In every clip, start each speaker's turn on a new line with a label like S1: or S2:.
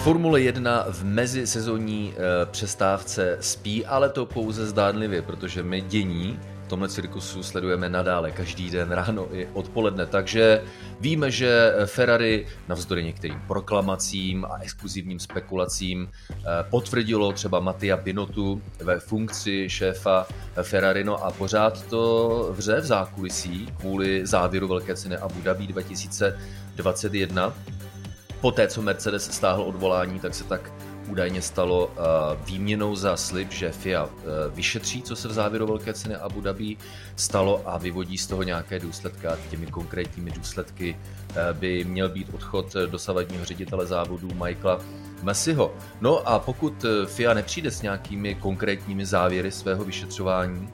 S1: Formule 1 v mezisezonní e, přestávce spí, ale to pouze zdánlivě, protože my dění v tomhle cirkusu sledujeme nadále každý den ráno i odpoledne. Takže víme, že Ferrari navzdory některým proklamacím a exkluzivním spekulacím e, potvrdilo třeba Mattia Pinotu ve funkci šéfa Ferrari, no a pořád to vře v zákulisí kvůli závěru velké ceny Abu Dhabi 2021 Poté, co Mercedes stáhl odvolání, tak se tak údajně stalo uh, výměnou za slib, že FIA uh, vyšetří, co se v závěru velké ceny Abu Dhabi stalo a vyvodí z toho nějaké důsledky. A těmi konkrétními důsledky uh, by měl být odchod dosavadního ředitele závodu Michaela Messiho. No a pokud FIA nepřijde s nějakými konkrétními závěry svého vyšetřování,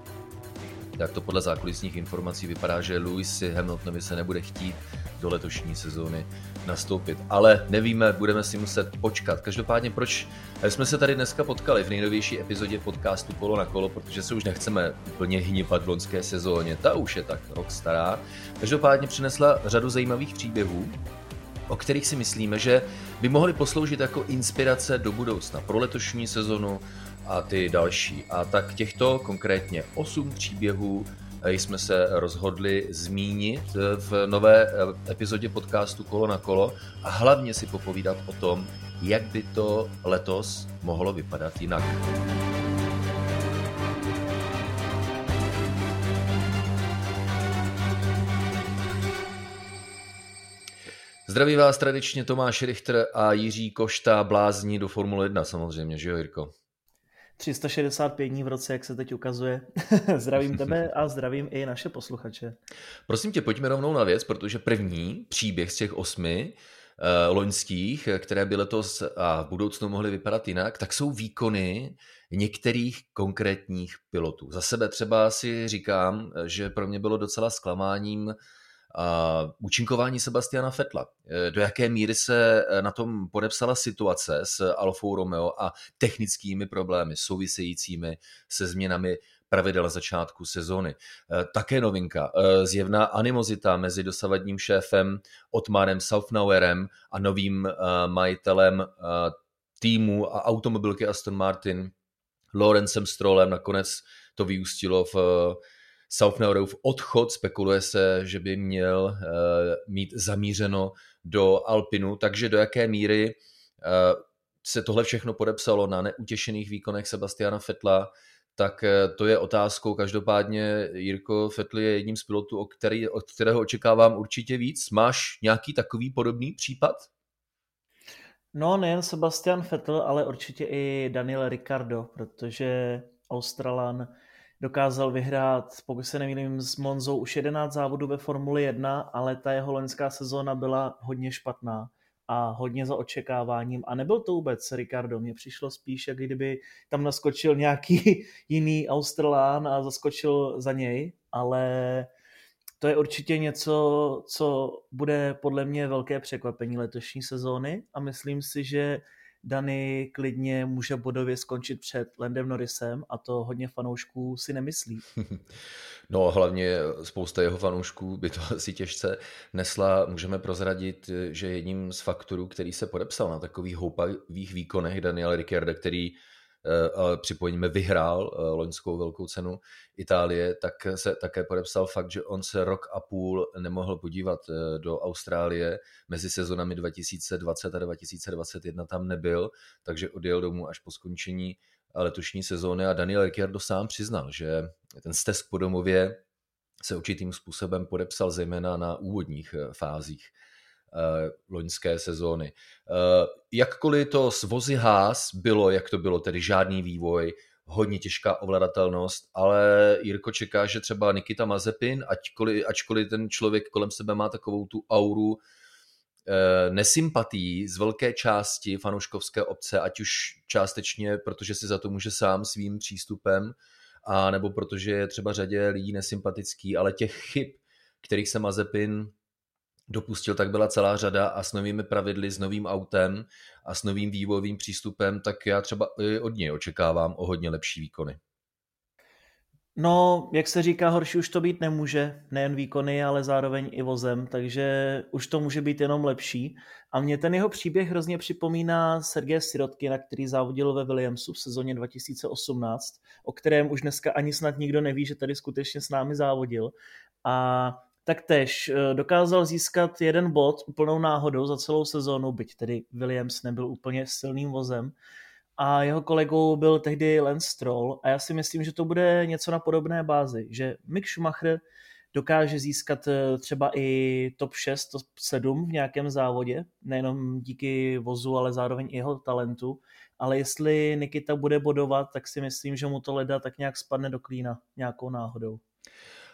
S1: tak to podle zákulisních informací vypadá, že Lewis Hamiltonovi se nebude chtít do letošní sezóny nastoupit. Ale nevíme, budeme si muset počkat. Každopádně, proč jsme se tady dneska potkali v nejnovější epizodě podcastu Kolo na kolo, protože se už nechceme úplně hnipat v loňské sezóně, ta už je tak rok stará. Každopádně přinesla řadu zajímavých příběhů, o kterých si myslíme, že by mohly posloužit jako inspirace do budoucna pro letošní sezonu a ty další. A tak těchto konkrétně 8 příběhů jsme se rozhodli zmínit v nové eh, epizodě podcastu Kolo na kolo a hlavně si popovídat o tom, jak by to letos mohlo vypadat jinak. Zdraví vás tradičně Tomáš Richter a Jiří Košta blázní do Formule 1 samozřejmě, že jo Jirko?
S2: 365 dní v roce, jak se teď ukazuje. zdravím tebe a zdravím i naše posluchače.
S1: Prosím tě, pojďme rovnou na věc, protože první příběh z těch osmi uh, loňských, které by letos a v budoucnu mohly vypadat jinak, tak jsou výkony některých konkrétních pilotů. Za sebe třeba si říkám, že pro mě bylo docela zklamáním Účinkování Sebastiana Fetla. Eh, do jaké míry se eh, na tom podepsala situace s Alfou Romeo a technickými problémy souvisejícími se změnami pravidel začátku sezóny. Eh, také novinka, zjevná animozita mezi dosavadním šéfem Otmarem Southnowerem a novým majitelem týmu a automobilky Aston Martin Lorencem Strollem. Nakonec to vyústilo v Southnerův odchod, spekuluje se, že by měl uh, mít zamířeno do Alpinu, takže do jaké míry uh, se tohle všechno podepsalo na neutěšených výkonech Sebastiana Fetla, tak uh, to je otázkou. Každopádně Jirko Fetl je jedním z pilotů, od kterého očekávám určitě víc. Máš nějaký takový podobný případ?
S2: No, nejen Sebastian Vettel, ale určitě i Daniel Ricardo, protože Australan dokázal vyhrát, pokud se nemýlím, s Monzou už 11 závodů ve Formuli 1, ale ta jeho loňská sezóna byla hodně špatná a hodně za očekáváním. A nebyl to vůbec Ricardo, mně přišlo spíš, jak kdyby tam naskočil nějaký jiný Australán a zaskočil za něj, ale to je určitě něco, co bude podle mě velké překvapení letošní sezóny a myslím si, že Dany klidně může bodově skončit před Landem Norrisem a to hodně fanoušků si nemyslí.
S1: No hlavně spousta jeho fanoušků by to asi těžce nesla. Můžeme prozradit, že jedním z faktorů, který se podepsal na takových houpavých výkonech Daniel Ricciardo, který Eh, ale připojeníme vyhrál eh, loňskou velkou cenu Itálie, tak se také podepsal fakt, že on se rok a půl nemohl podívat eh, do Austrálie. Mezi sezonami 2020 a 2021 tam nebyl, takže odjel domů až po skončení letošní sezóny. A Daniel Ricciardo sám přiznal, že ten stesk po domově se určitým způsobem podepsal zejména na úvodních fázích loňské sezóny. Uh, jakkoliv to s vozy Haas bylo, jak to bylo, tedy žádný vývoj, hodně těžká ovladatelnost, ale Jirko čeká, že třeba Nikita Mazepin, ačkoliv, ačkoliv ten člověk kolem sebe má takovou tu auru eh, nesympatí z velké části fanouškovské obce, ať už částečně, protože si za to může sám svým přístupem, a nebo protože je třeba řadě lidí nesympatický, ale těch chyb, kterých se Mazepin dopustil, tak byla celá řada a s novými pravidly, s novým autem a s novým vývojovým přístupem, tak já třeba od něj očekávám o hodně lepší výkony.
S2: No, jak se říká, horší už to být nemůže, nejen výkony, ale zároveň i vozem, takže už to může být jenom lepší. A mě ten jeho příběh hrozně připomíná Sergeje na který závodil ve Williamsu v sezóně 2018, o kterém už dneska ani snad nikdo neví, že tady skutečně s námi závodil. A tak tež eh, dokázal získat jeden bod úplnou náhodou za celou sezónu, byť tedy Williams nebyl úplně silným vozem, a jeho kolegou byl tehdy Lance Stroll. A já si myslím, že to bude něco na podobné bázi, že Mick Schumacher dokáže získat eh, třeba i top 6, top 7 v nějakém závodě, nejenom díky vozu, ale zároveň i jeho talentu, ale jestli Nikita bude bodovat, tak si myslím, že mu to leda tak nějak spadne do klína nějakou náhodou.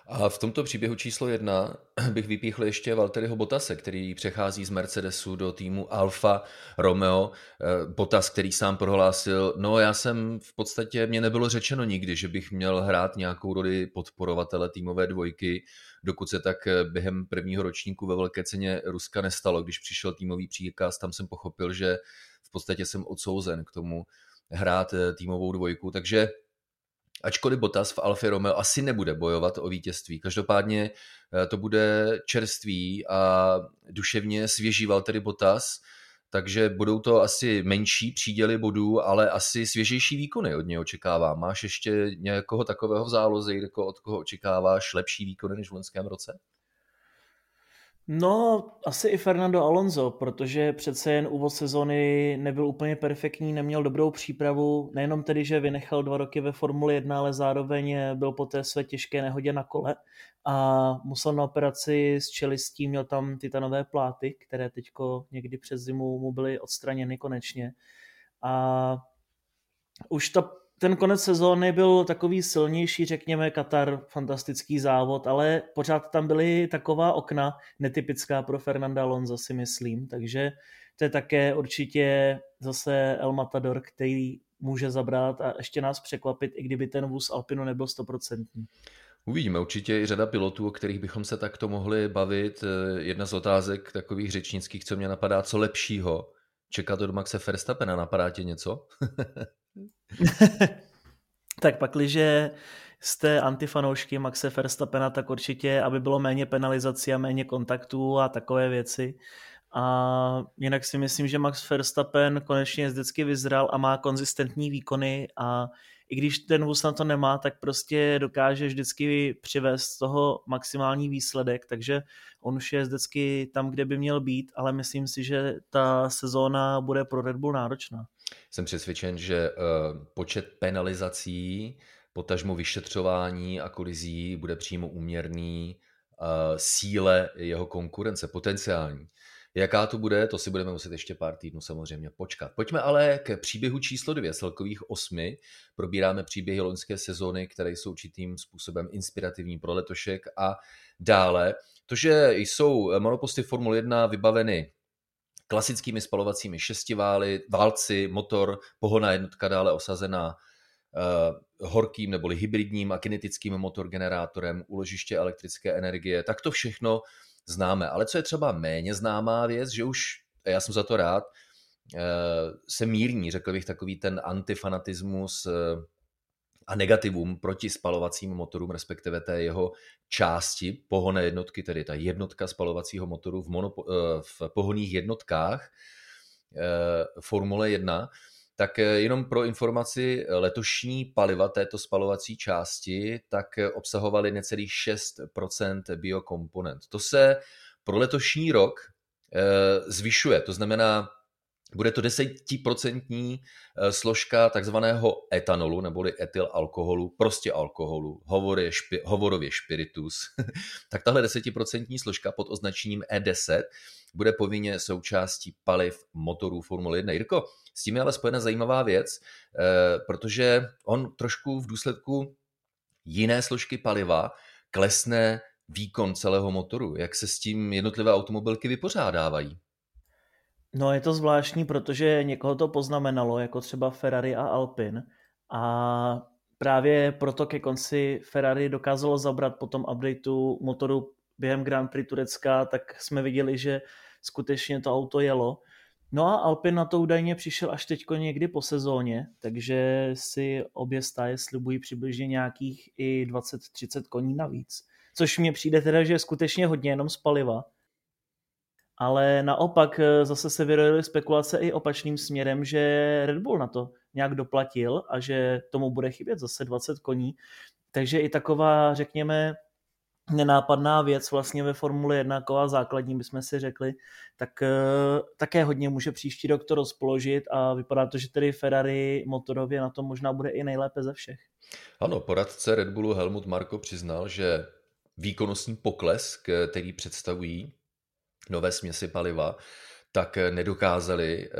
S1: A v tomto příběhu číslo jedna bych vypíchl ještě Valtteriho Bottase, který přechází z Mercedesu do týmu Alfa Romeo. Eh, Bottas, který sám prohlásil, no já jsem v podstatě, mě nebylo řečeno nikdy, že bych měl hrát nějakou roli podporovatele týmové dvojky, dokud se tak eh, během prvního ročníku ve velké ceně Ruska nestalo. Když přišel týmový příkaz, tam jsem pochopil, že v podstatě jsem odsouzen k tomu hrát eh, týmovou dvojku, takže ačkoliv Bottas v Alfa Romeo asi nebude bojovat o vítězství. Každopádně eh, to bude čerstvý a duševně svěží Valtteri Bottas, takže budou to asi menší příděly bodů, ale asi svěžejší výkony od něj očekávám. Máš ještě někoho takového v záloze, jako od koho očekáváš lepší výkony než v loňském roce?
S2: No, asi i Fernando Alonso, protože přece jen úvod sezony nebyl úplně perfektní, neměl dobrou přípravu, nejenom tedy, že vynechal dva roky ve Formuli 1, ale zároveň byl po té své těžké nehodě na kole a musel na operaci s čelistí, měl tam titanové pláty, které teďko někdy přes zimu mu byly odstraněny konečně. A už ta ten konec sezóny byl takový silnější, řekněme, Katar, fantastický závod, ale pořád tam byly taková okna, netypická pro Fernanda Alonso, si myslím, takže to je také určitě zase El Matador, který může zabrat a ještě nás překvapit, i kdyby ten vůz Alpinu nebyl stoprocentní.
S1: Uvidíme, určitě i řada pilotů, o kterých bychom se takto mohli bavit. Jedna z otázek takových řečnických, co mě napadá, co lepšího, čekat od Maxe Verstappena, napadá tě něco?
S2: tak pakliže jste antifanoušky Maxe Verstappena, tak určitě, aby bylo méně penalizací a méně kontaktů a takové věci. A jinak si myslím, že Max Verstappen konečně vždycky vyzral a má konzistentní výkony a i když ten vůz na to nemá, tak prostě dokáže vždycky přivést z toho maximální výsledek, takže on už je vždycky tam, kde by měl být, ale myslím si, že ta sezóna bude pro Red Bull náročná.
S1: Jsem přesvědčen, že uh, počet penalizací, potažmo vyšetřování a kolizí bude přímo úměrný uh, síle jeho konkurence, potenciální. Jaká to bude, to si budeme muset ještě pár týdnů samozřejmě počkat. Pojďme ale k příběhu číslo dvě, celkových osmi. Probíráme příběhy loňské sezóny, které jsou určitým způsobem inspirativní pro letošek a dále. To, že jsou monoposty Formule 1 vybaveny klasickými spalovacími šestivály, válci, motor, pohona jednotka dále osazená uh, horkým neboli hybridním a kinetickým motorgenerátorem, úložiště elektrické energie, tak to všechno známe. Ale co je třeba méně známá věc, že už, a já jsem za to rád, uh, se mírní, řekl bych, takový ten antifanatismus uh, a negativum proti spalovacím motorům, respektive té jeho části pohonné jednotky, tedy ta jednotka spalovacího motoru v, monopo, eh, v pohonných jednotkách eh, Formule 1, tak eh, jenom pro informaci, letošní paliva této spalovací části tak obsahovaly necelých 6% biokomponent. To se pro letošní rok zvyšuje, to znamená, bude to desetiprocentní eh, složka takzvaného etanolu, neboli etylalkoholu, prostě alkoholu, hovorově, špi, hovorově špiritus. tak tahle desetiprocentní složka pod označením E10 bude povinně součástí paliv motorů Formule 1. Jirko, s tím je ale spojena zajímavá věc, eh, protože on trošku v důsledku jiné složky paliva klesne výkon celého motoru. Jak se s tím jednotlivé automobilky vypořádávají?
S2: No je to zvláštní, protože někoho to poznamenalo, jako třeba Ferrari a Alpine a právě proto ke konci Ferrari dokázalo zabrat po tom updateu motoru během Grand Prix Turecka, tak jsme viděli, že skutečně to auto jelo. No a Alpin na to údajně přišel až teďko někdy po sezóně, takže si obě stáje slibují přibližně nějakých i 20-30 koní navíc. Což mně přijde teda, že je skutečně hodně jenom z paliva. Ale naopak eh, zase se vyrojily spekulace i opačným směrem, že Red Bull na to nějak doplatil a že tomu bude chybět zase 20 koní. Takže i taková, řekněme, nenápadná věc vlastně ve Formuli 1, taková základní, bychom si řekli, tak uh, také hodně může příští rok to rozpoložit a vypadá to, že tedy Ferrari motorově na tom možná bude i nejlépe ze všech.
S1: Ano, poradce Red Bullu Helmut Marko přiznal, že výkonnostní pokles, který představují nové směsi paliva, tak nedokázali eh,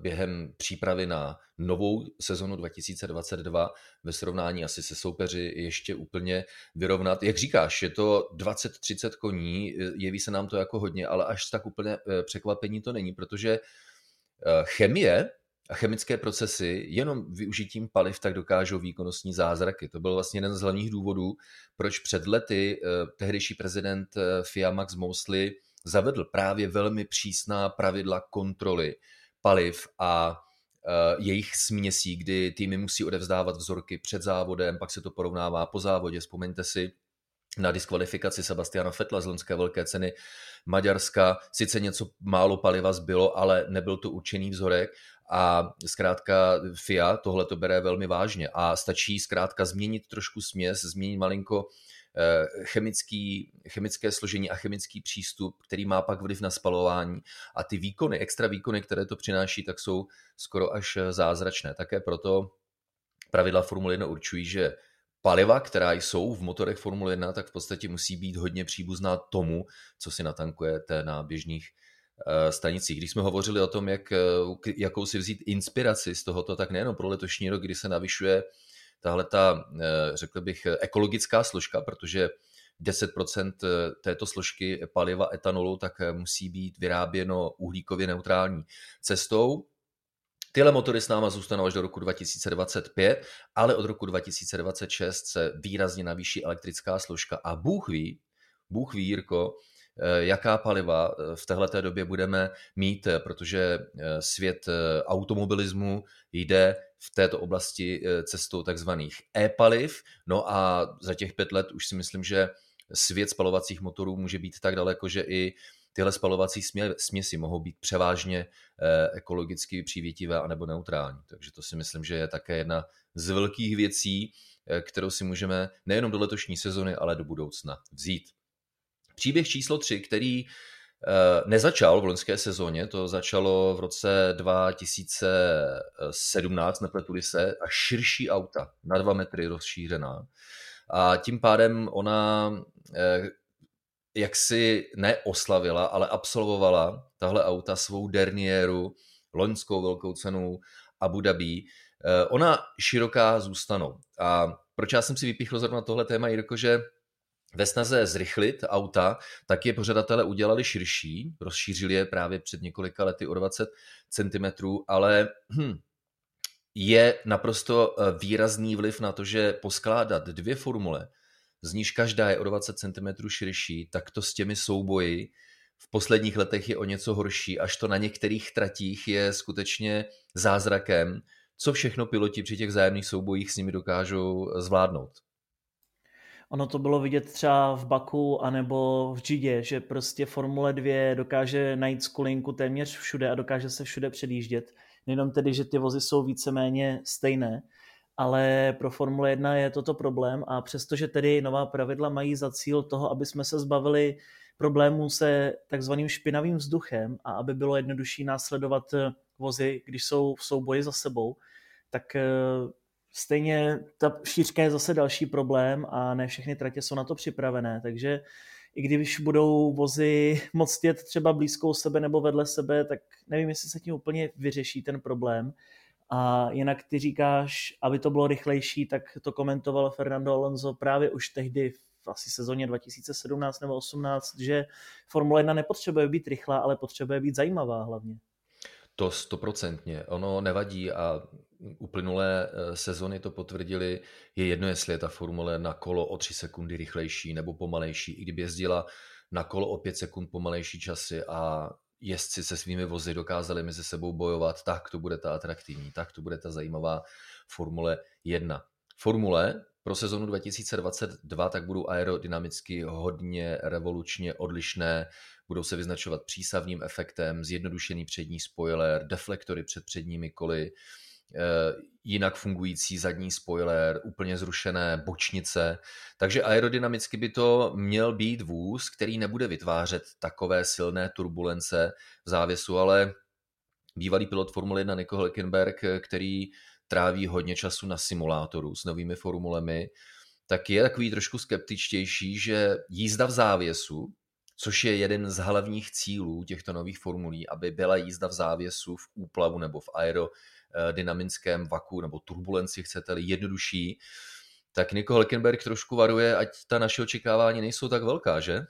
S1: během přípravy na novou sezonu 2022 ve srovnání asi se soupeři ještě úplně vyrovnat. Jak říkáš, je to 20-30 koní, jeví se nám to jako hodně, ale až tak úplně eh, překvapení to není, protože eh, chemie a chemické procesy jenom využitím paliv tak dokážou výkonnostní zázraky. To byl vlastně jeden z hlavních důvodů, proč před lety tehdejší prezident FIA Max Mosley zavedl právě velmi přísná pravidla kontroly paliv a e, jejich směsí, kdy týmy musí odevzdávat vzorky před závodem, pak se to porovnává po závodě. Vzpomeňte si na diskvalifikaci Sebastiana Fetla z loňské velké ceny Maďarska. Sice něco málo paliva zbylo, ale nebyl to určený vzorek a zkrátka FIA tohle to bere velmi vážně a stačí zkrátka změnit trošku směs, změnit malinko chemický, chemické složení a chemický přístup, který má pak vliv na spalování. A ty výkony, extra výkony, které to přináší, tak jsou skoro až zázračné. Také proto pravidla Formule 1 určují, že paliva, která jsou v motorech Formule 1, tak v podstatě musí být hodně příbuzná tomu, co si natankujete na běžných eh, stanicích. Když jsme hovořili o tom, jak, eh, jakou si vzít inspiraci z tohoto, tak nejenom pro letošní rok, kdy se navyšuje tahle ta, eh, řekl bych, ekologická složka, protože 10% eh, této složky paliva etanolu tak eh, musí být vyráběno uhlíkově neutrální cestou. Tyhle motory s náma zůstanou až do roku 2025, ale od roku 2026 se výrazně navýší elektrická složka a Bůh ví, Bůh ví, Jirko, jaká paliva v této době budeme mít, protože svět automobilismu jde v této oblasti eh, cestou takzvaných e-paliv. No a za těch pět let už si myslím, že svět spalovacích motorů může být tak daleko, že i tyhle spalovací směsi mohou být převážně eh, ekologicky přívětivé anebo neutrální. Takže to si myslím, že je také jedna z velkých věcí, eh, kterou si můžeme nejenom do letošní sezony, ale do budoucna vzít. Příběh číslo 3, který nezačal v loňské sezóně, to začalo v roce 2017, nepletuli se, a širší auta, na dva metry rozšířená. A tím pádem ona eh, jak si neoslavila, ale absolvovala tahle auta svou derniéru, loňskou velkou cenu Abu Dhabi. Eh, ona široká zůstanou. A proč já jsem si vypíchl zrovna tohle téma, Jirko, že ve snaze zrychlit auta, tak je pořadatele udělali širší, rozšířili je právě před několika lety o 20 cm, ale hm, je naprosto eh, výrazný vliv na to, že poskládat dvě formule, z níž každá je o 20 cm širší, tak to s těmi souboji v posledních letech je o něco horší, až to na některých tratích je skutečně zázrakem, co všechno piloti při těch zájemných soubojích s nimi dokážou zvládnout.
S2: Ono to bylo vidět třeba v Baku anebo v Džidě, že prostě Formule 2 dokáže najít skulinku téměř všude a dokáže se všude předjíždět. Nejenom tedy, že ty vozy jsou víceméně stejné, ale pro Formule 1 je toto problém a přestože tedy nová pravidla mají za cíl toho, aby jsme se zbavili problémů se takzvaným špinavým vzduchem a aby bylo jednodušší následovat vozy, když jsou v souboji za sebou, tak eh, Stejně ta šířka je zase další problém a ne všechny tratě jsou na to připravené, takže i když budou vozy moc jet třeba blízkou sebe nebo vedle sebe, tak nevím, jestli se tím úplně vyřeší ten problém. A jinak ty říkáš, aby to bylo rychlejší, tak to komentoval Fernando Alonso právě už tehdy v asi sezóně 2017 nebo 18, že Formule 1 nepotřebuje být rychlá, ale potřebuje být zajímavá hlavně.
S1: To stoprocentně. Ono nevadí a uplynulé eh, sezony to potvrdili. Je jedno, jestli je ta formule na kolo o 3 sekundy rychlejší nebo pomalejší. I kdyby jezdila na kolo o 5 sekund pomalejší časy a jezdci se svými vozy dokázali mezi sebou bojovat, tak to bude ta atraktivní, tak to bude ta zajímavá Formule 1. Formule pro sezonu 2022 tak budou aerodynamicky hodně revolučně odlišné, budou se vyznačovat přísavním efektem, zjednodušený přední spoiler, deflektory před předními koly, jinak fungující zadní spoiler, úplně zrušené bočnice. Takže aerodynamicky by to měl být vůz, který nebude vytvářet takové silné turbulence v závěsu, ale bývalý pilot Formule 1 Nico Hülkenberg, který tráví hodně času na simulátoru s novými formulemi, tak je takový trošku skeptičtější, že jízda v závěsu, což je jeden z hlavních cílů těchto nových formulí, aby byla jízda v závěsu v úplavu nebo v aero Eh, dynamickém vaku nebo turbulenci, chcete-li, jednodušší, tak Nico Hülkenberg trošku varuje, ať ta naše očekávání nejsou tak velká, že?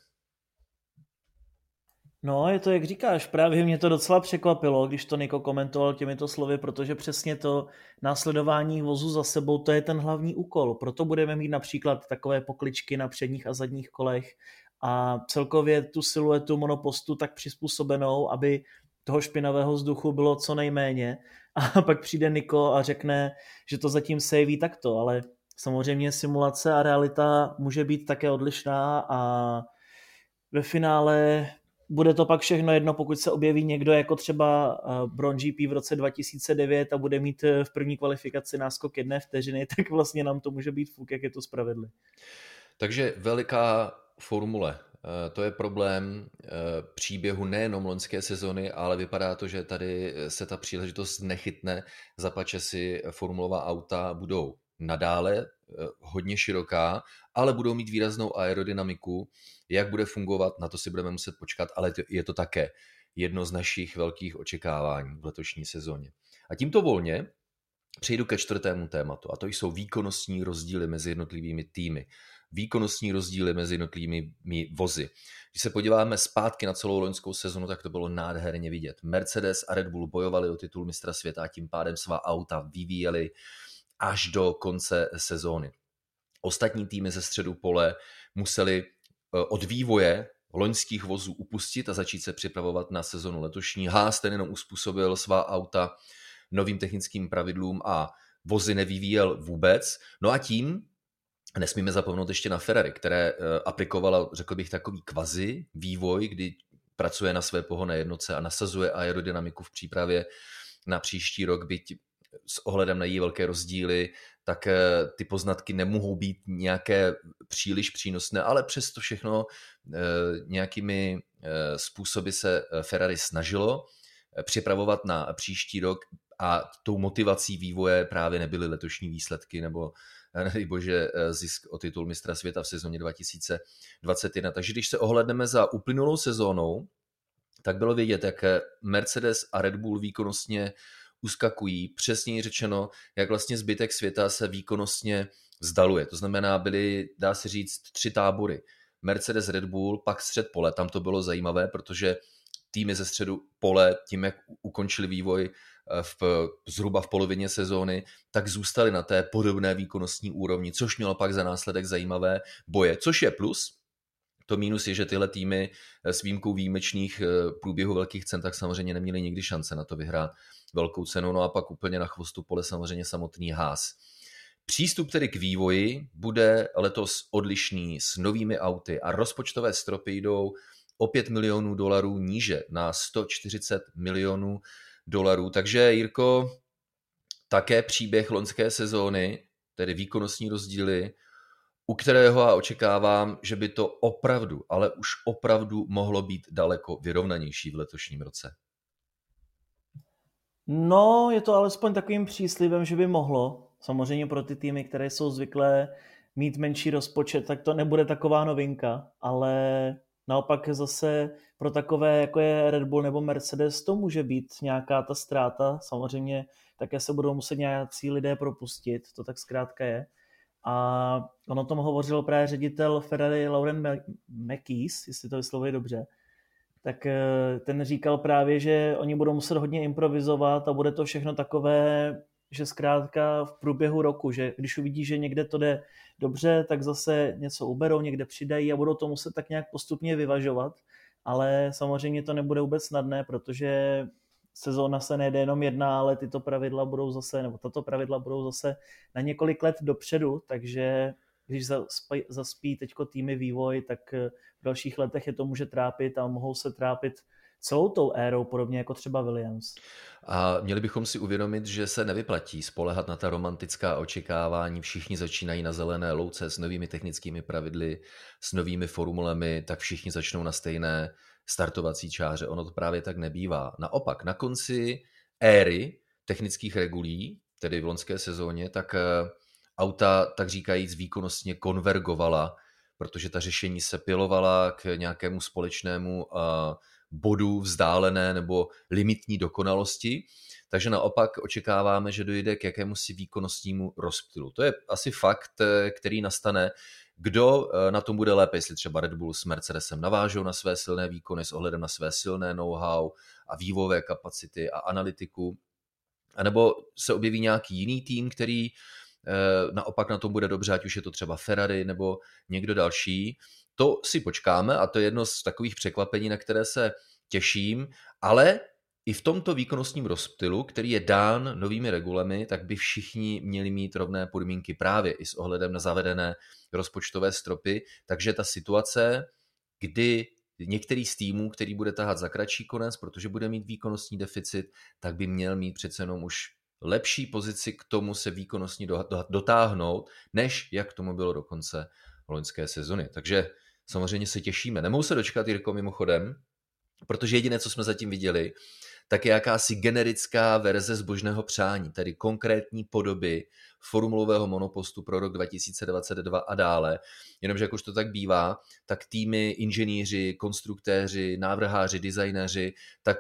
S2: No, je to, jak říkáš, právě mě to docela překvapilo, když to Niko komentoval těmito slovy, protože přesně to následování vozu za sebou, to je ten hlavní úkol. Proto budeme mít například takové pokličky na předních a zadních kolech a celkově tu siluetu monopostu tak přizpůsobenou, aby toho špinavého vzduchu bylo co nejméně a pak přijde Niko a řekne, že to zatím se jeví takto, ale samozřejmě simulace a realita může být také odlišná a ve finále bude to pak všechno jedno, pokud se objeví někdo jako třeba eh, Bron GP v roce 2009 a bude mít eh, v první kvalifikaci náskok jedné vteřiny, tak vlastně nám to může být fuk, jak je to spravedli.
S1: Takže veliká formule. Eh, to je problém eh, příběhu nejenom loňské sezony, ale vypadá to, že tady se ta příležitost nechytne. Zapače si formulová auta budou nadále eh, hodně široká, ale budou mít výraznou aerodynamiku. Jak bude fungovat, na to si budeme muset počkat, ale je to také jedno z našich velkých očekávání v letošní sezóně. A tímto volně přejdu ke čtvrtému tématu, a to jsou výkonnostní rozdíly mezi jednotlivými týmy výkonnostní rozdíly mezi jednotlivými vozy. Když se podíváme zpátky na celou loňskou sezonu, tak to bylo nádherně vidět. Mercedes a Red Bull bojovali o titul mistra světa a tím pádem svá auta vyvíjeli až do konce sezóny. Ostatní týmy ze středu pole museli eh, od vývoje loňských vozů upustit a začít se připravovat na sezonu letošní. Haas ten jenom uspůsobil svá auta novým technickým pravidlům a vozy nevyvíjel vůbec. No a tím Nesmíme zapomenout ještě na Ferrari, které eh, aplikovalo, řekl bych, takový kvazi vývoj, kdy pracuje na své pohonné jednotce a nasazuje aerodynamiku v přípravě na příští rok, byť s ohledem na její velké rozdíly, tak eh, ty poznatky nemohou být nějaké příliš přínosné, ale přesto všechno eh, nějakými způsoby se Ferrari snažilo připravovat na příští rok a tou motivací vývoje právě nebyly letošní výsledky nebo nedej bože, eh, zisk o titul mistra světa v sezóně 2021. Takže když se ohledneme za uplynulou sezónou, tak bylo vidět, jak Mercedes a Red Bull výkonnostně uskakují, přesněji řečeno, jak vlastně zbytek světa se výkonnostně vzdaluje. To znamená, byly, dá se říct, tři tábory. Mercedes, Red Bull, pak střed pole. Tam to bylo zajímavé, protože týmy ze středu pole, tím jak ukončili vývoj Eh, v, zhruba v polovině sezóny, tak zůstali na té podobné výkonnostní úrovni, což mělo pak za následek zajímavé boje, což je plus. To mínus je, že tyhle týmy eh, s výjimkou výjimečných eh, průběhu velkých cen, tak samozřejmě neměli nikdy šance na to vyhrát velkou cenu. No a pak úplně na chvostu pole samozřejmě samotný ház. Přístup tedy k vývoji bude letos odlišný s novými auty a rozpočtové stropy jdou o 5 milionů dolarů níže na 140 milionů dolarů. Takže Jirko, také příběh loňské sezóny, tedy výkonnostní rozdíly, u kterého já očekávám, že by to opravdu, ale už opravdu mohlo být daleko vyrovnanější v letošním roce.
S2: No, je to alespoň takovým příslivem, že by mohlo. Samozřejmě pro ty týmy, které jsou zvyklé mít menší rozpočet, tak to nebude taková novinka, ale Naopak zase pro takové, jako je Red Bull nebo Mercedes, to může být nějaká ta ztráta. Samozřejmě také se budou muset nějací lidé propustit, to tak zkrátka je. A on o tom hovořil právě ředitel Ferrari Lauren McKees, jestli to vyslovuji dobře, tak eh, ten říkal právě, že oni budou muset hodně improvizovat a bude to všechno takové že zkrátka v průběhu roku, že když uvidí, že někde to jde dobře, tak zase něco uberou, někde přidají a budou to muset tak nějak postupně vyvažovat. ale samozřejmě to nebude vůbec snadné, protože sezóna se nejde jenom jedna, ale tyto pravidla budou zase, nebo tato pravidla budou zase na několik let dopředu, takže když zaspí, zaspí teďko týmy vývoj, tak v dalších letech je to může trápit a mohou se trápit celou tou érou, podobně jako třeba Williams.
S1: A měli bychom si uvědomit, že se nevyplatí spolehat na ta romantická očekávání. Všichni začínají na zelené louce s novými technickými pravidly, s novými formulemi, tak všichni začnou na stejné startovací čáře. Ono to právě tak nebývá. Naopak, na konci éry technických regulí, tedy v loňské sezóně, tak eh, auta, tak říkajíc, výkonnostně konvergovala, protože ta řešení se pilovala k nějakému společnému uh, bodů vzdálené nebo limitní dokonalosti. Takže naopak očekáváme, že dojde k jakému si výkonnostnímu rozptylu. To je asi fakt, eh, který nastane, kdo eh, na tom bude lépe, jestli třeba Red Bull s Mercedesem navážou na své silné výkony s ohledem na své silné know-how a vývojové kapacity a analytiku, anebo se objeví nějaký jiný tým, který eh, naopak na tom bude dobře, ať už je to třeba Ferrari nebo někdo další. To si počkáme a to je jedno z takových překvapení, na které se těším, ale i v tomto výkonnostním rozptylu, který je dán novými regulemi, tak by všichni měli mít rovné podmínky právě i s ohledem na zavedené rozpočtové stropy. Takže ta situace, kdy některý z týmů, který bude tahat za kratší konec, protože bude mít výkonnostní deficit, tak by měl mít přece jenom už lepší pozici k tomu se výkonnostně dotáhnout, než jak tomu bylo do konce loňské sezony. Takže samozřejmě se těšíme. Nemohu se dočkat, Jirko, mimochodem, protože jediné, co jsme zatím viděli, tak je jakási generická verze zbožného přání, tedy konkrétní podoby formulového monopostu pro rok 2022 a dále. Jenomže jak už to tak bývá, tak týmy, inženýři, konstruktéři, návrháři, designéři, tak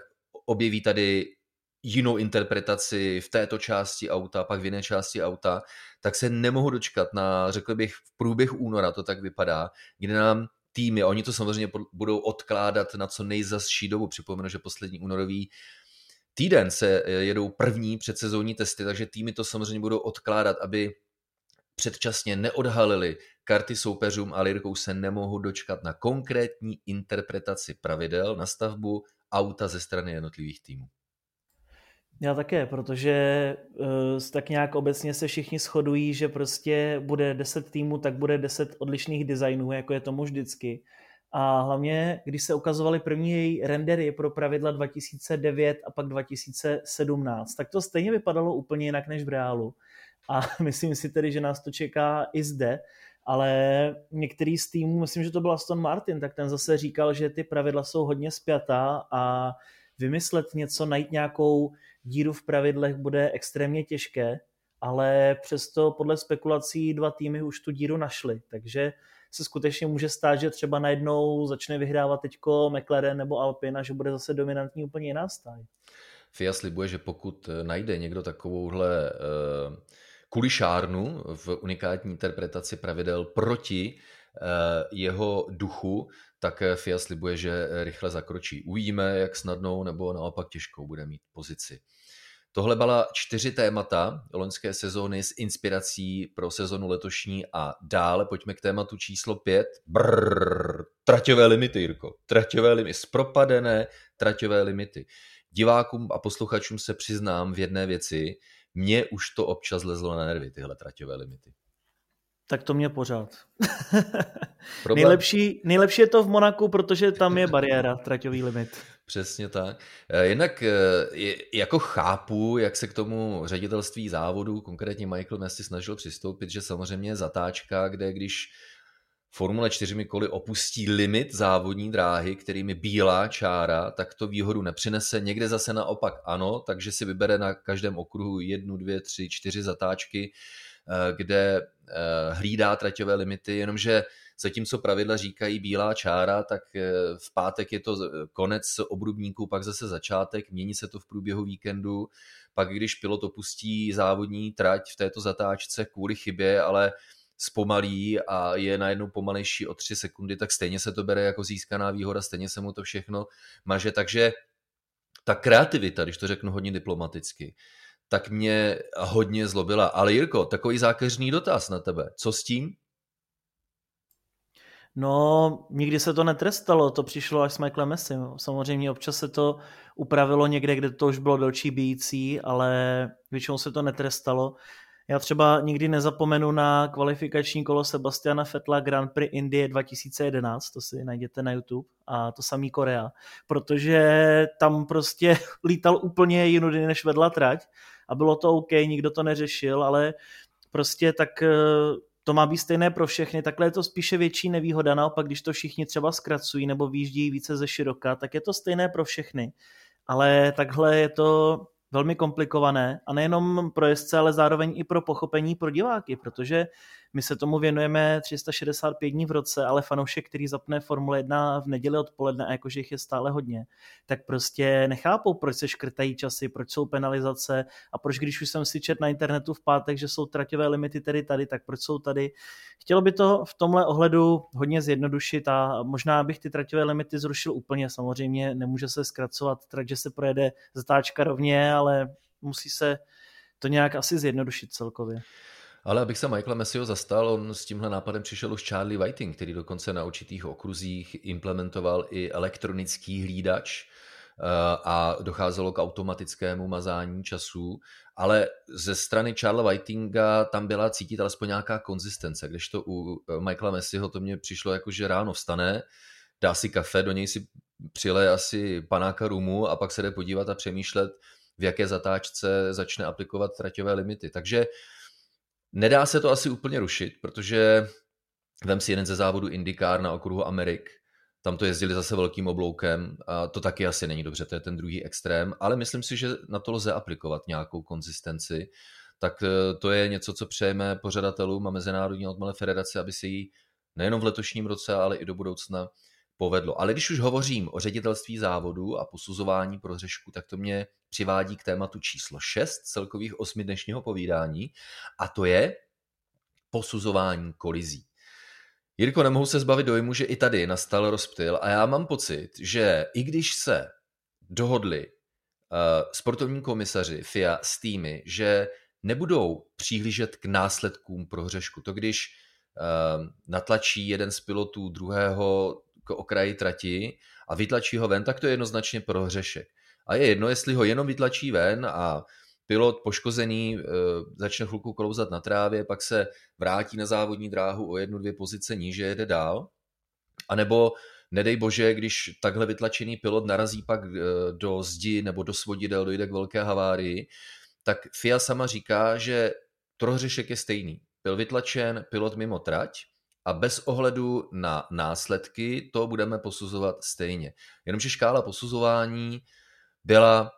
S1: objeví tady jinou interpretaci v této části auta, pak v jiné části auta, tak se nemohu dočkat na, řekl bych, v průběh února to tak vypadá, kde nám týmy, oni to samozřejmě budou odkládat na co nejzasší dobu. Připomenu, že poslední únorový týden se eh, jedou první předsezónní testy, takže týmy to samozřejmě budou odkládat, aby předčasně neodhalili karty soupeřům a Lirkou se nemohou dočkat na konkrétní interpretaci pravidel na stavbu auta ze strany jednotlivých týmů.
S2: Já také, protože uh, tak nějak obecně se všichni shodují, že prostě bude 10 týmů, tak bude 10 odlišných designů, jako je tomu vždycky. A hlavně, když se ukazovaly první rendery pro pravidla 2009 a pak 2017, tak to stejně vypadalo úplně jinak než v reálu. A myslím si tedy, že nás to čeká i zde, ale některý z týmů, myslím, že to byl Aston Martin, tak ten zase říkal, že ty pravidla jsou hodně spjatá a vymyslet něco, najít nějakou díru v pravidlech bude extrémně těžké, ale přesto podle spekulací dva týmy už tu díru našly, takže se skutečně může stát, že třeba najednou začne vyhrávat teďko McLaren nebo Alpina, že bude zase dominantní úplně jiná stáj.
S1: FIA slibuje, že pokud najde někdo takovouhle uh, kulišárnu v unikátní interpretaci pravidel proti jeho duchu, tak FIA slibuje, že rychle zakročí. Uvidíme, jak snadnou nebo naopak těžkou bude mít pozici. Tohle byla čtyři témata loňské sezóny s inspirací pro sezonu letošní a dále pojďme k tématu číslo pět. Brrr, traťové limity, Jirko. Traťové limity, zpropadené traťové limity. Divákům a posluchačům se přiznám v jedné věci, mně už to občas lezlo na nervy, tyhle traťové limity.
S2: Tak to mě pořád. nejlepší, nejlepší je to v Monaku, protože tam je bariéra, traťový limit.
S1: Přesně tak. Eh, jinak eh, jako chápu, jak se k tomu ředitelství závodu, konkrétně Michael Messi snažil přistoupit, že samozřejmě je zatáčka, kde když Formule 4 koly opustí limit závodní dráhy, kterými bílá čára, tak to výhodu nepřinese. Někde zase naopak ano, takže si vybere na každém okruhu jednu, dvě, tři, čtyři zatáčky, kde hlídá traťové limity, jenomže Zatímco pravidla říkají bílá čára, tak eh, v pátek je to konec obrubníků, pak zase začátek, mění se to v průběhu víkendu, pak když pilot opustí závodní trať v této zatáčce kvůli chybě, ale zpomalí a je najednou pomalejší o 3 sekundy, tak stejně se to bere jako získaná výhoda, stejně se mu to všechno maže. Takže ta kreativita, když to řeknu hodně diplomaticky, tak mě hodně zlobila. Ale Jirko, takový zákeřný dotaz na tebe. Co s tím?
S2: No, nikdy se to netrestalo, to přišlo až s Michaelem Messi. Samozřejmě občas se to upravilo někde, kde to už bylo delší bíjící, ale většinou se to netrestalo. Já třeba nikdy nezapomenu na kvalifikační kolo Sebastiana Fetla Grand Prix Indie 2011, to si najděte na YouTube, a to samý Korea, protože tam prostě lítal úplně jinudy, než vedla trať a bylo to OK, nikdo to neřešil, ale prostě tak eh, to má být stejné pro všechny, takhle je to spíše větší nevýhoda, naopak když to všichni třeba zkracují nebo výjíždí více ze široka, tak je to stejné pro všechny, ale takhle je to velmi komplikované. A nejenom pro jezdce, ale zároveň i pro pochopení pro diváky, protože my se tomu věnujeme 365 dní v roce, ale fanoušek, který zapne Formule 1 v neděli odpoledne, a jakože jich je stále hodně, tak prostě nechápou, proč se škrtají časy, proč jsou penalizace a proč, když už jsem si čet na internetu v pátek, že jsou traťové limity tedy tady, tak proč jsou tady. Chtělo by to v tomhle ohledu hodně zjednodušit a možná bych ty traťové limity zrušil úplně. Samozřejmě nemůže se zkracovat trať, že se projede zatáčka rovně, ale musí se to nějak asi zjednodušit celkově.
S1: Ale abych se Michaela Messiho zastal, on s tímhle nápadem přišel už Charlie Whiting, který dokonce na určitých okruzích implementoval i elektronický hlídač eh, a docházelo k automatickému mazání času, ale ze strany Charlesa Whitinga tam byla cítit alespoň nějaká konzistence, kdežto u eh, Michaela Messiho to mně přišlo jako, že ráno vstane, dá si kafe, do něj si přile asi panáka rumu a pak se jde podívat a přemýšlet, v jaké zatáčce začne aplikovat traťové limity. Takže Nedá se to asi úplně rušit, protože vem si jeden ze závodů IndyCar na okruhu Amerik, tam to jezdili zase velkým obloukem a to taky asi není dobře, to je ten druhý extrém, ale myslím si, že na to lze aplikovat nějakou konzistenci, tak eh, to je něco, co přejeme pořadatelům a Mezinárodní odmale federace, aby se jí nejenom v letošním roce, ale i do budoucna povedlo. Ale když už hovořím o ředitelství závodu a posuzování pro řešku, tak to mě přivádí k tématu číslo 6 celkových osmi dnešního povídání a to je posuzování kolizí. Jirko, nemohu se zbavit dojmu, že i tady nastal rozptyl a já mám pocit, že i když se dohodli uh, sportovní komisaři FIA s týmy, že nebudou přihlížet k následkům prohřešku. To když uh, natlačí jeden z pilotů druhého k okraji trati a vytlačí ho ven, tak to je jednoznačně prohřešek. A je jedno, jestli ho jenom vytlačí ven a pilot poškozený e, začne chvilku klouzat na trávě, pak se vrátí na závodní dráhu o jednu, dvě pozice níže, jede dál. A nebo nedej bože, když takhle vytlačený pilot narazí pak e, do zdi nebo do svodidel, dojde k velké havárii, tak FIA sama říká, že prohřešek je stejný. Byl vytlačen pilot mimo trať, a bez ohledu na následky to budeme posuzovat stejně. Jenomže škála posuzování byla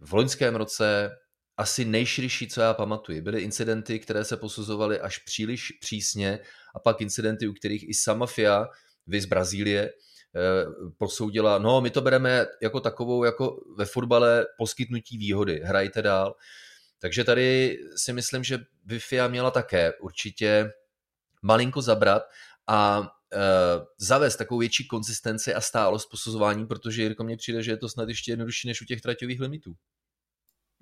S1: v loňském roce asi nejširší, co já pamatuji. Byly incidenty, které se posuzovaly až příliš přísně a pak incidenty, u kterých i sama FIA, vy z Brazílie, eh, posoudila, no my to bereme jako takovou, jako ve fotbale poskytnutí výhody, hrajte dál. Takže tady si myslím, že by FIA měla také určitě malinko zabrat a uh, zavést takovou větší konzistenci a stálost posuzování, protože Jirko mně přijde, že je to snad ještě jednodušší než u těch traťových limitů.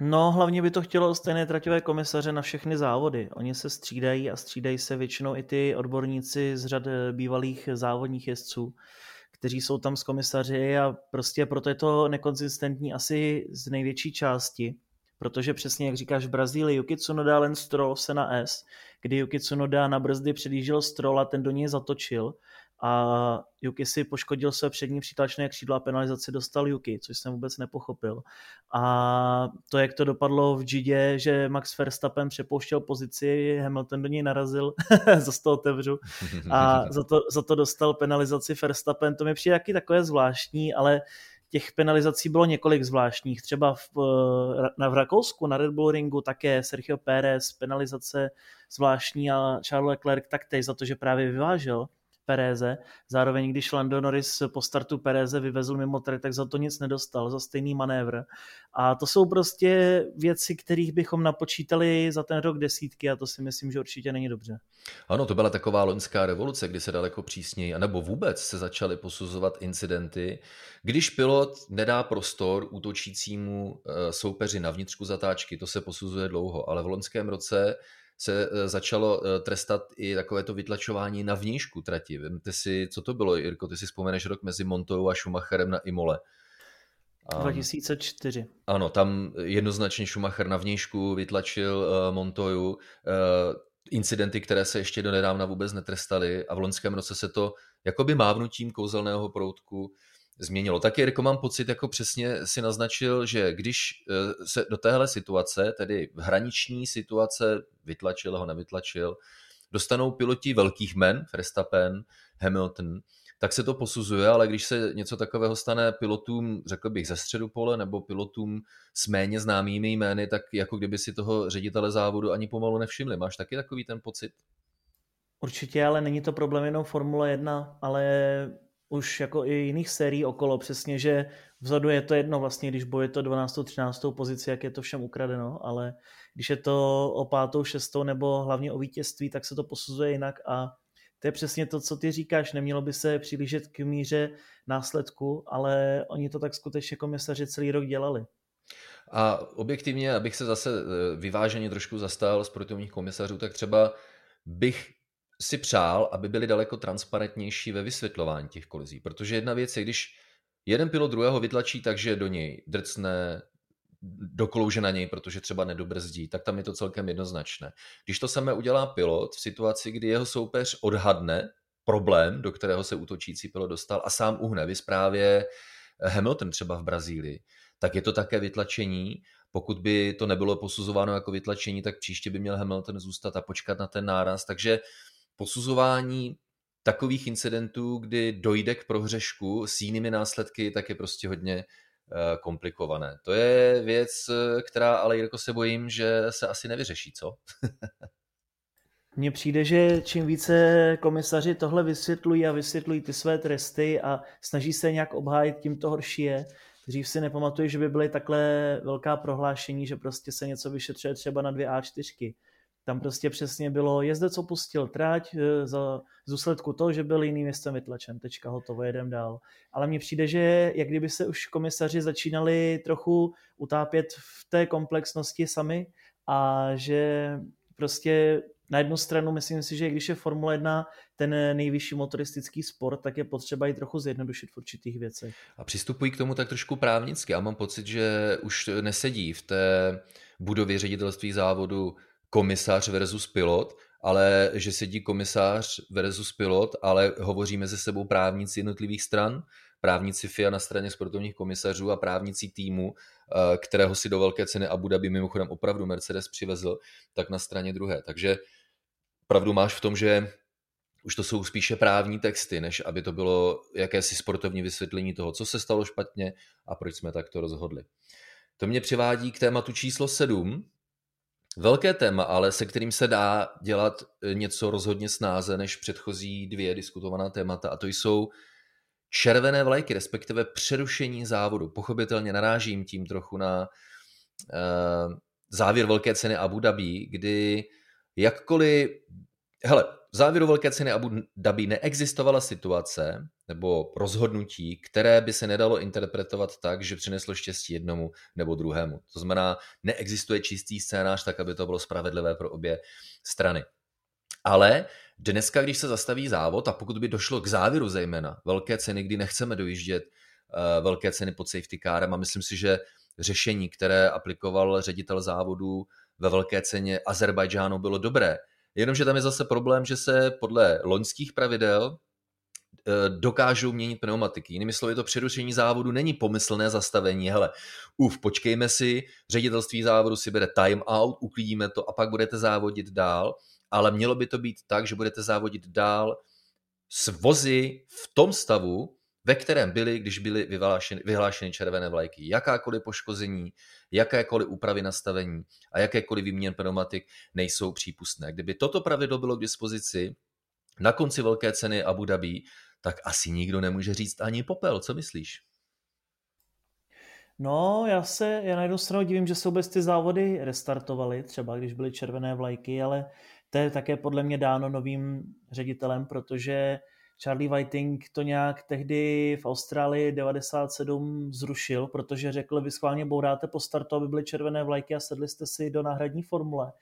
S2: No, hlavně by to chtělo stejné traťové komisaře na všechny závody. Oni se střídají a střídají se většinou i ty odborníci z řad eh, bývalých závodních jezdců, kteří jsou tam s komisaři a prostě proto je to nekonzistentní asi z největší části protože přesně jak říkáš v Brazílii, Yuki Tsunoda len Stroll se na S, kdy Yuki Tsunoda na brzdy předjížděl Stroll a ten do něj zatočil a Yuki si poškodil své přední přítlačné křídlo a penalizaci dostal Yuki, což jsem vůbec nepochopil. A to, jak to dopadlo v Gidě, že Max Verstappen přepouštěl pozici, Hamilton do něj narazil, zase to otevřu, a za to, za to dostal penalizaci Verstappen, to mi přijde taky takové zvláštní, ale těch penalizací bylo několik zvláštních. Třeba v, eh, na, v Rakousku na Red Bull Ringu také Sergio Pérez penalizace zvláštní a Charles Leclerc taktéž za to, že právě vyvážel Pereze. Zároveň, když Lando Norris po startu Pereze vyvezl mimo trať, tak za to nic nedostal, za stejný manévr. A to jsou prostě věci, kterých bychom napočítali za ten rok desítky a to si myslím, že určitě není dobře.
S1: Ano, to byla taková loňská revoluce, kdy se daleko přísněji, anebo vůbec se začaly posuzovat incidenty, když pilot nedá prostor útočícímu eh, soupeři na vnitřku zatáčky, to se posuzuje dlouho, ale v loňském roce se eh, začalo eh, trestat i takovéto vytlačování na vnějšku trati. Vemte si, co to bylo, Jirko, ty si vzpomeneš rok mezi Montou a Schumacherem na Imole.
S2: 2004.
S1: Ano, tam jednoznačně Schumacher na vnějšku vytlačil uh, Montoyu. Uh, incidenty, které se ještě do nedávna vůbec netrestaly a v loňském roce se to jakoby mávnutím kouzelného proutku změnilo. Tak Jirko, mám pocit, jako přesně si naznačil, že když eh, se do téhle situace, tedy hraniční situace, vytlačil ho, nevytlačil, dostanou piloti velkých men, Verstappen, Hamilton, tak se to posuzuje, ale když se něco takového stane pilotům, řekl bych, ze středu pole nebo pilotům s méně známými jmény, tak jako kdyby si toho ředitele závodu ani pomalu nevšimli. Máš taky takový ten pocit?
S2: Určitě, ale není to problém jenom Formule 1, ale už jako i jiných sérií okolo přesně, že vzadu je to jedno vlastně, když boje to 12. 13. pozici, jak je to všem ukradeno, ale když je to o pátou, šestou nebo hlavně o vítězství, tak se to posuzuje jinak a to je přesně to, co ty říkáš. Nemělo by se přiblížit k míře následku, ale oni to tak skutečně komisaři celý rok dělali.
S1: A objektivně, abych se zase eh, vyváženě trošku zastal sportovních komisařů, tak třeba bych si přál, aby byli daleko transparentnější ve vysvětlování těch kolizí. Protože jedna věc je, když jeden pilot druhého vytlačí tak, že do něj drcne, doklouže na něj, protože třeba nedobrzdí, tak tam je to celkem jednoznačné. Když to samé udělá pilot v situaci, kdy jeho soupeř odhadne problém, do kterého se útočící pilot dostal a sám uhne, vy právě Hamilton třeba v Brazílii, tak je to také vytlačení. Pokud by to nebylo posuzováno jako vytlačení, tak příště by měl Hamilton zůstat a počkat na ten náraz. Takže posuzování takových incidentů, kdy dojde k prohřešku s jinými následky, tak je prostě hodně eh, komplikované. To je věc, která ale Jirko se bojím, že se asi nevyřeší, co?
S2: Mně přijde, že čím více komisaři tohle vysvětlují a vysvětlují ty své tresty a snaží se nějak obhájit, tím to horší je. Dřív si nepamatuju, že by byly takhle velká prohlášení, že prostě se něco vyšetřuje třeba na dvě A4. Tam prostě přesně bylo, jezdec opustil trať eh, za z důsledku toho, že byl jiným městem vytlačen. Tečka, hotovo, jedem dál. Ale mně přijde, že jak kdyby se už komisaři začínali trochu utápět v té komplexnosti sami a že prostě na jednu stranu myslím si, že když je Formule 1 ten nejvyšší motoristický sport, tak je potřeba i trochu zjednodušit v určitých věcech.
S1: A přistupují k tomu tak trošku právnicky. Já mám pocit, že už nesedí v té budově ředitelství závodu komisař versus pilot, ale že sedí komisář versus pilot, ale hovoří mezi sebou právníci jednotlivých stran, právníci FIA na straně sportovních komisařů a právníci týmu, eh, kterého si do velké ceny Abu Dhabi mimochodem opravdu Mercedes přivezl, tak na straně druhé. Takže pravdu máš v tom, že už to jsou spíše právní texty, než aby to bylo jakési sportovní vysvětlení toho, co se stalo špatně a proč jsme takto rozhodli. To mě přivádí k tématu číslo 7, Velké téma, ale se kterým se dá dělat e, něco rozhodně snáze než předchozí dvě diskutovaná témata a to jsou červené vlajky, respektive přerušení závodu. Pochopitelně narážím tím trochu na uh, závěr velké ceny Abu Dhabi, kdy jakkoliv, hele, v závěru velké ceny Abu Dhabi neexistovala situace nebo rozhodnutí, které by se nedalo interpretovat tak, že přineslo štěstí jednomu nebo druhému. To znamená, neexistuje čistý scénář tak, aby to bylo spravedlivé pro obě strany. Ale dneska, když se zastaví závod a pokud by došlo k závěru zejména velké ceny, kdy nechceme dojíždět uh, velké ceny pod safety carem a myslím si, že řešení, které aplikoval ředitel závodu ve velké ceně Azerbajdžánu bylo dobré, Jenomže tam je zase problém, že se podle loňských pravidel eh, dokážou měnit pneumatiky. Jinými slovy, to přerušení závodu není pomyslné zastavení. Hele, uf, počkejme si, ředitelství závodu si bere time out, uklidíme to a pak budete závodit dál, ale mělo by to být tak, že budete závodit dál s vozy v tom stavu, ve kterém byly, když byly vyhlášeny, vyhlášeny červené vlajky. Jakákoliv poškození, jakékoliv úpravy nastavení a jakékoliv výměn pneumatik nejsou přípustné. Kdyby toto pravidlo bylo k dispozici na konci velké ceny Abu Dhabi, tak asi nikdo nemůže říct ani popel. Co myslíš?
S2: No, já se, já na jednu stranu divím, že se vůbec ty závody restartovaly, třeba když byly červené vlajky, ale to je také podle mě dáno novým ředitelem, protože Charlie Whiting to nějak tehdy v Austrálii 97 zrušil, protože řekl, vy schválně bouráte po startu, aby byly červené vlajky a sedli jste si do náhradní formule.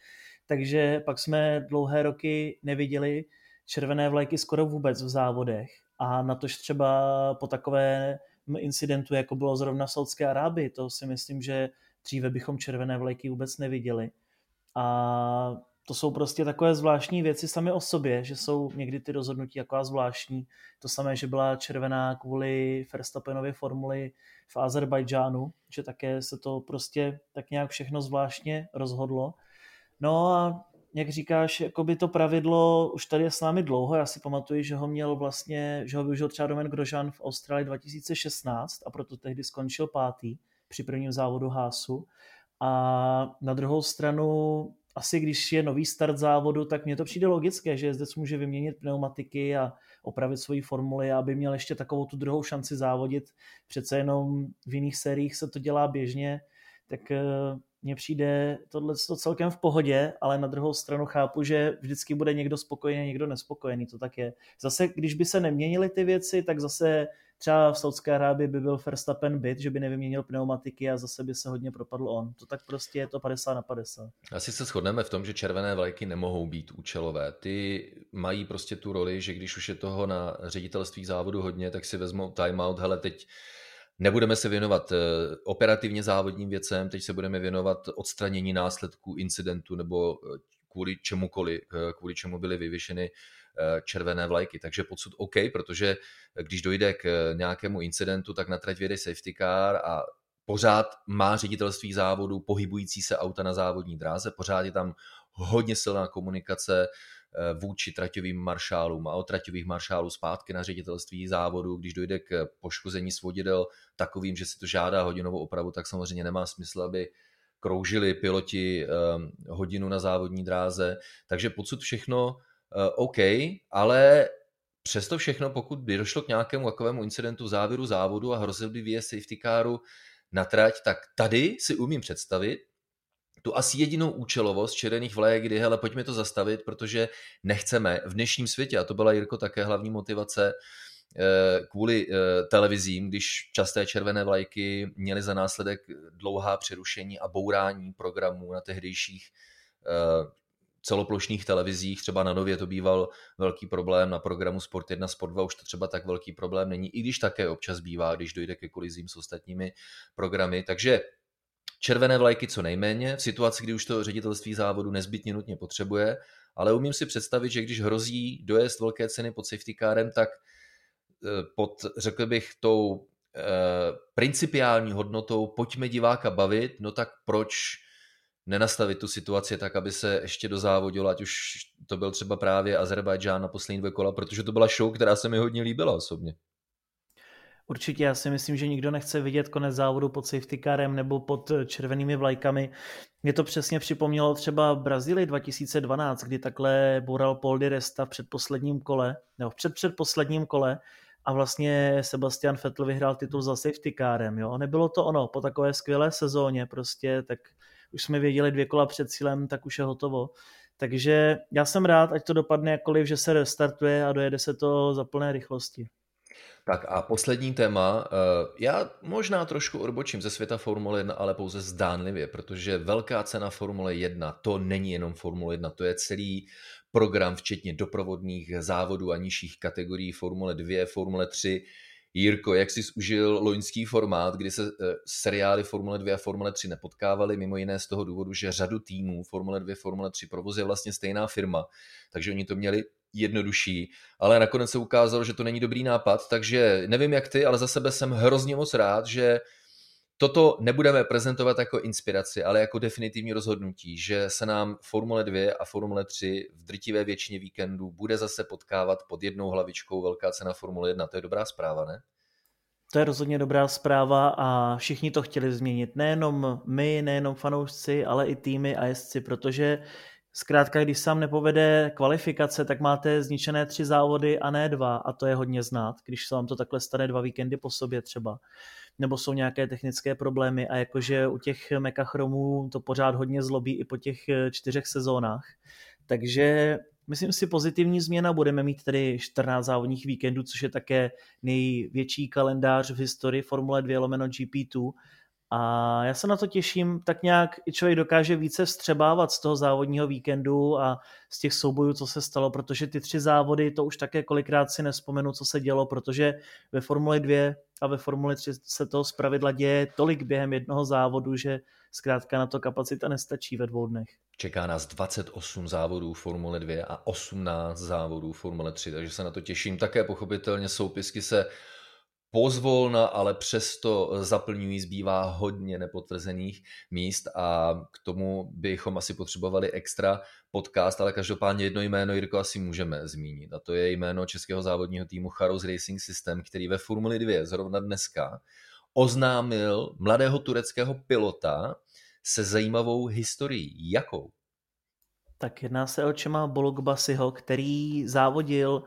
S2: takže pak jsme dlouhé roky neviděli červené vlajky skoro vůbec v závodech. A na tož třeba po takové incidentu, jako bylo zrovna v Saudské Arábii, to si myslím, že dříve bychom červené vlajky vůbec neviděli. A to jsou prostě takové zvláštní věci sami o sobě, že jsou někdy ty rozhodnutí jako zvláštní. To samé, že byla červená kvůli Verstappenově formuli v Azerbajdžánu, že také se to prostě tak nějak všechno zvláštně rozhodlo. No a jak říkáš, jako by to pravidlo už tady je s námi dlouho. Já si pamatuju, že ho měl vlastně, že ho využil třeba Domen Grožan v Austrálii 2016 a proto tehdy skončil pátý při prvním závodu Hásu. A na druhou stranu asi když je nový start závodu, tak mně to přijde logické, že jezdec může vyměnit pneumatiky a opravit svoji formuli, aby měl ještě takovou tu druhou šanci závodit. Přece jenom v jiných sériích se to dělá běžně, tak eh, mně přijde tohle to celkem v pohodě, ale na druhou stranu chápu, že vždycky bude někdo spokojený, někdo nespokojený, to tak je. Zase, když by se neměnily ty věci, tak zase třeba v Saudské Arábii by byl Verstappen byt, že by nevyměnil pneumatiky a zase by se hodně propadl on. To tak prostě je to 50 na 50.
S1: Asi se shodneme v tom, že červené vlajky nemohou být účelové. Ty mají prostě tu roli, že když už je toho na ředitelství závodu hodně, tak si vezmou timeout, hele teď Nebudeme se věnovat eh, operativně závodním věcem, teď se budeme věnovat odstranění následků incidentu nebo eh, kvůli čemukoliv, eh, kvůli čemu byly vyvěšeny červené vlajky. Takže podsud OK, protože když dojde k nějakému incidentu, tak na trať věde safety car a pořád má ředitelství závodu pohybující se auta na závodní dráze, pořád je tam hodně silná komunikace Eh, vůči traťovým maršálům a od traťových maršálů zpátky na ředitelství závodu, když dojde k poškození svodidel takovým, že si to žádá hodinovou opravu, tak samozřejmě nemá smysl, aby kroužili piloti eh, hodinu na závodní dráze. Takže podsud všechno eh, OK, ale přesto všechno, pokud by došlo k nějakému takovému incidentu v závěru závodu a hrozil by výjezd safety caru na trať, tak tady si umím představit, tu asi jedinou účelovost červených vlajek, kdy hele, pojďme to zastavit, protože nechceme v dnešním světě, a to byla Jirko také hlavní motivace, eh, kvůli eh, televizím, když časté červené vlajky měly za následek dlouhá přerušení a bourání programů na tehdejších eh, celoplošných televizích, třeba na Nově to býval velký problém, na programu Sport 1, Sport 2 už to třeba tak velký problém není, i když také občas bývá, když dojde ke kolizím s ostatními programy. Takže červené vlajky co nejméně, v situaci, kdy už to ředitelství závodu nezbytně nutně potřebuje, ale umím si představit, že když hrozí dojezd velké ceny pod safety carem, tak eh, pod, řekl bych, tou eh, principiální hodnotou pojďme diváka bavit, no tak proč nenastavit tu situaci tak, aby se ještě dozávodilo, ať už to byl třeba právě Azerbajdžán na poslední dvě kola, protože to byla show, která se mi hodně líbila osobně.
S2: Určitě já si myslím, že nikdo nechce vidět konec závodu pod safety carem nebo pod červenými vlajkami. Mě to přesně připomnělo třeba Brazílii 2012, kdy takhle boral Paul di Resta v předposledním kole, nebo v před předposledním kole a vlastně Sebastian Vettel vyhrál titul za safety carem. Jo? Nebylo to ono, po takové skvělé sezóně prostě, tak už jsme věděli dvě kola před cílem, tak už je hotovo. Takže já jsem rád, ať to dopadne jakkoliv, že se restartuje a dojede se to za plné rychlosti.
S1: Tak a poslední téma. Eh, já možná trošku odbočím ze světa Formule 1, ale pouze zdánlivě, protože velká cena Formule 1 to není jenom Formule 1, to je celý program, včetně doprovodných závodů a nižších kategorií Formule 2, Formule 3. Jirko, jak jsi užil loňský formát, kdy se eh, seriály Formule 2 a Formule 3 nepotkávaly, mimo jiné z toho důvodu, že řadu týmů Formule 2, Formule 3 provozuje vlastně stejná firma, takže oni to měli jednodušší, ale nakonec se ukázalo, že to není dobrý nápad, takže nevím jak ty, ale za sebe jsem hrozně moc rád, že toto nebudeme prezentovat jako inspiraci, ale jako definitivní rozhodnutí, že se nám Formule 2 a Formule 3 v drtivé většině víkendů bude zase potkávat pod jednou hlavičkou velká cena Formule 1. To je dobrá zpráva, ne?
S2: To je rozhodně dobrá zpráva a všichni to chtěli změnit. Nejenom my, nejenom fanoušci, ale i týmy a jezdci, protože Zkrátka, když sám nepovede kvalifikace, tak máte zničené tři závody a ne dva a to je hodně znát, když se vám to takhle stane dva víkendy po sobě třeba. Nebo jsou nějaké technické problémy a jakože u těch mekachromů to pořád hodně zlobí i po těch eh, čtyřech sezónách. Takže myslím si pozitivní změna, budeme mít tedy 14 závodních víkendů, což je také největší kalendář v historii Formule 2 lomeno GP2 A já se na to těším, tak nějak i člověk dokáže více vstřebávat z toho závodního víkendu a z těch soubojů, co se stalo, protože ty tři závody, to už také kolikrát si nespomenu, co se dělo, protože ve Formuli 2 a ve Formuli 3 se to zpravidla děje tolik během jednoho závodu, že zkrátka na to kapacita nestačí ve dvou dnech.
S1: Čeká nás 28 závodů Formule 2 a 18 závodů Formule 3, takže se na to těším. Také pochopitelně soupisky se pozvolna, ale přesto zaplňují, zbývá hodně nepotvrzených míst a k tomu bychom asi potřebovali extra podcast, ale každopádně jedno jméno, Jirko, asi můžeme zmínit a to je jméno českého závodního týmu Charos Racing System, který ve Formuli 2 zrovna dneska oznámil mladého tureckého pilota se zajímavou historií. Jakou?
S2: Tak jedná se o Čema Bologbasiho, který závodil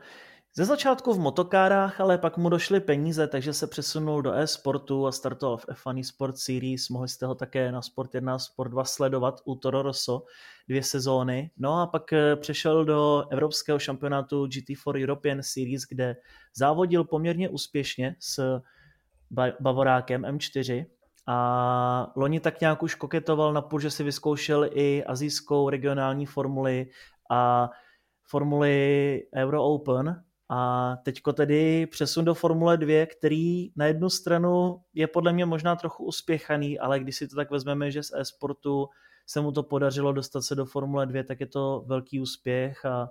S2: ze začátku v motokárách, ale pak mu došly peníze, takže se přesunul do e-sportu a startoval v F1 Sport Series. Mohli jste ho také na Sport 1 a Sport 2 sledovat u Toro Rosso dvě sezóny. No a pak eh, přešel do evropského šampionátu GT4 European Series, kde závodil poměrně úspěšně s Bavorákem M4 a loni tak nějak už koketoval na půl, že si vyzkoušel i azijskou regionální formuli a formuli Euro Open, a teďko tedy přesun do Formule 2, který na jednu stranu je podle mě možná trochu uspěchaný, ale když si to tak vezmeme, že z e-sportu se mu to podařilo dostat se do Formule 2, tak je to velký úspěch a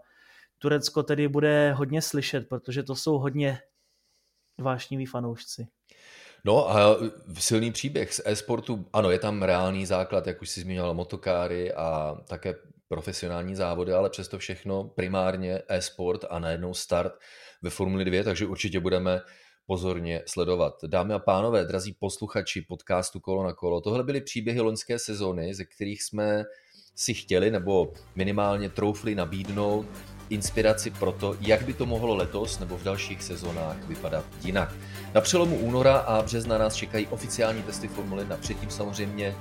S2: Turecko tedy bude hodně slyšet, protože to jsou hodně vášniví fanoušci.
S1: No a silný příběh z e-sportu, ano, je tam reálný základ, jak už si zmiňoval, motokáry a také profesionální závody, ale přesto všechno primárně e-sport a najednou start ve Formuli 2, takže určitě budeme pozorně sledovat. Dámy a pánové, drazí posluchači podcastu Kolo na kolo, tohle byly příběhy loňské sezóny, ze kterých jsme si chtěli nebo minimálně troufli nabídnout inspiraci pro to, jak by to mohlo letos nebo v dalších sezónách vypadat jinak. Na přelomu února a března nás čekají oficiální testy Formule 1, předtím samozřejmě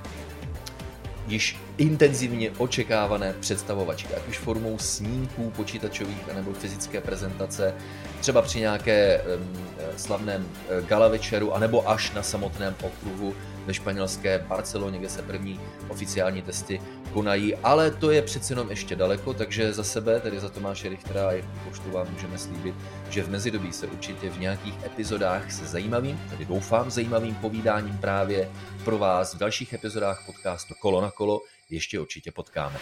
S1: již intenzivně očekávané představovačky, ať už formou snímků počítačových nebo fyzické prezentace, třeba při nějaké slavném uh, gala večeru, anebo až na samotném okruhu ve španělské Barceloně, kde se první oficiální testy konají, ale to je přece jenom ještě daleko, takže za sebe, tedy za Tomáše Richtera a Jirku Poštu vám můžeme slíbit, že v mezidobí se určitě v nějakých epizodách se zajímavým, tedy doufám zajímavým povídáním právě pro vás v dalších epizodách podcastu Kolo na kolo ještě určitě potkáme.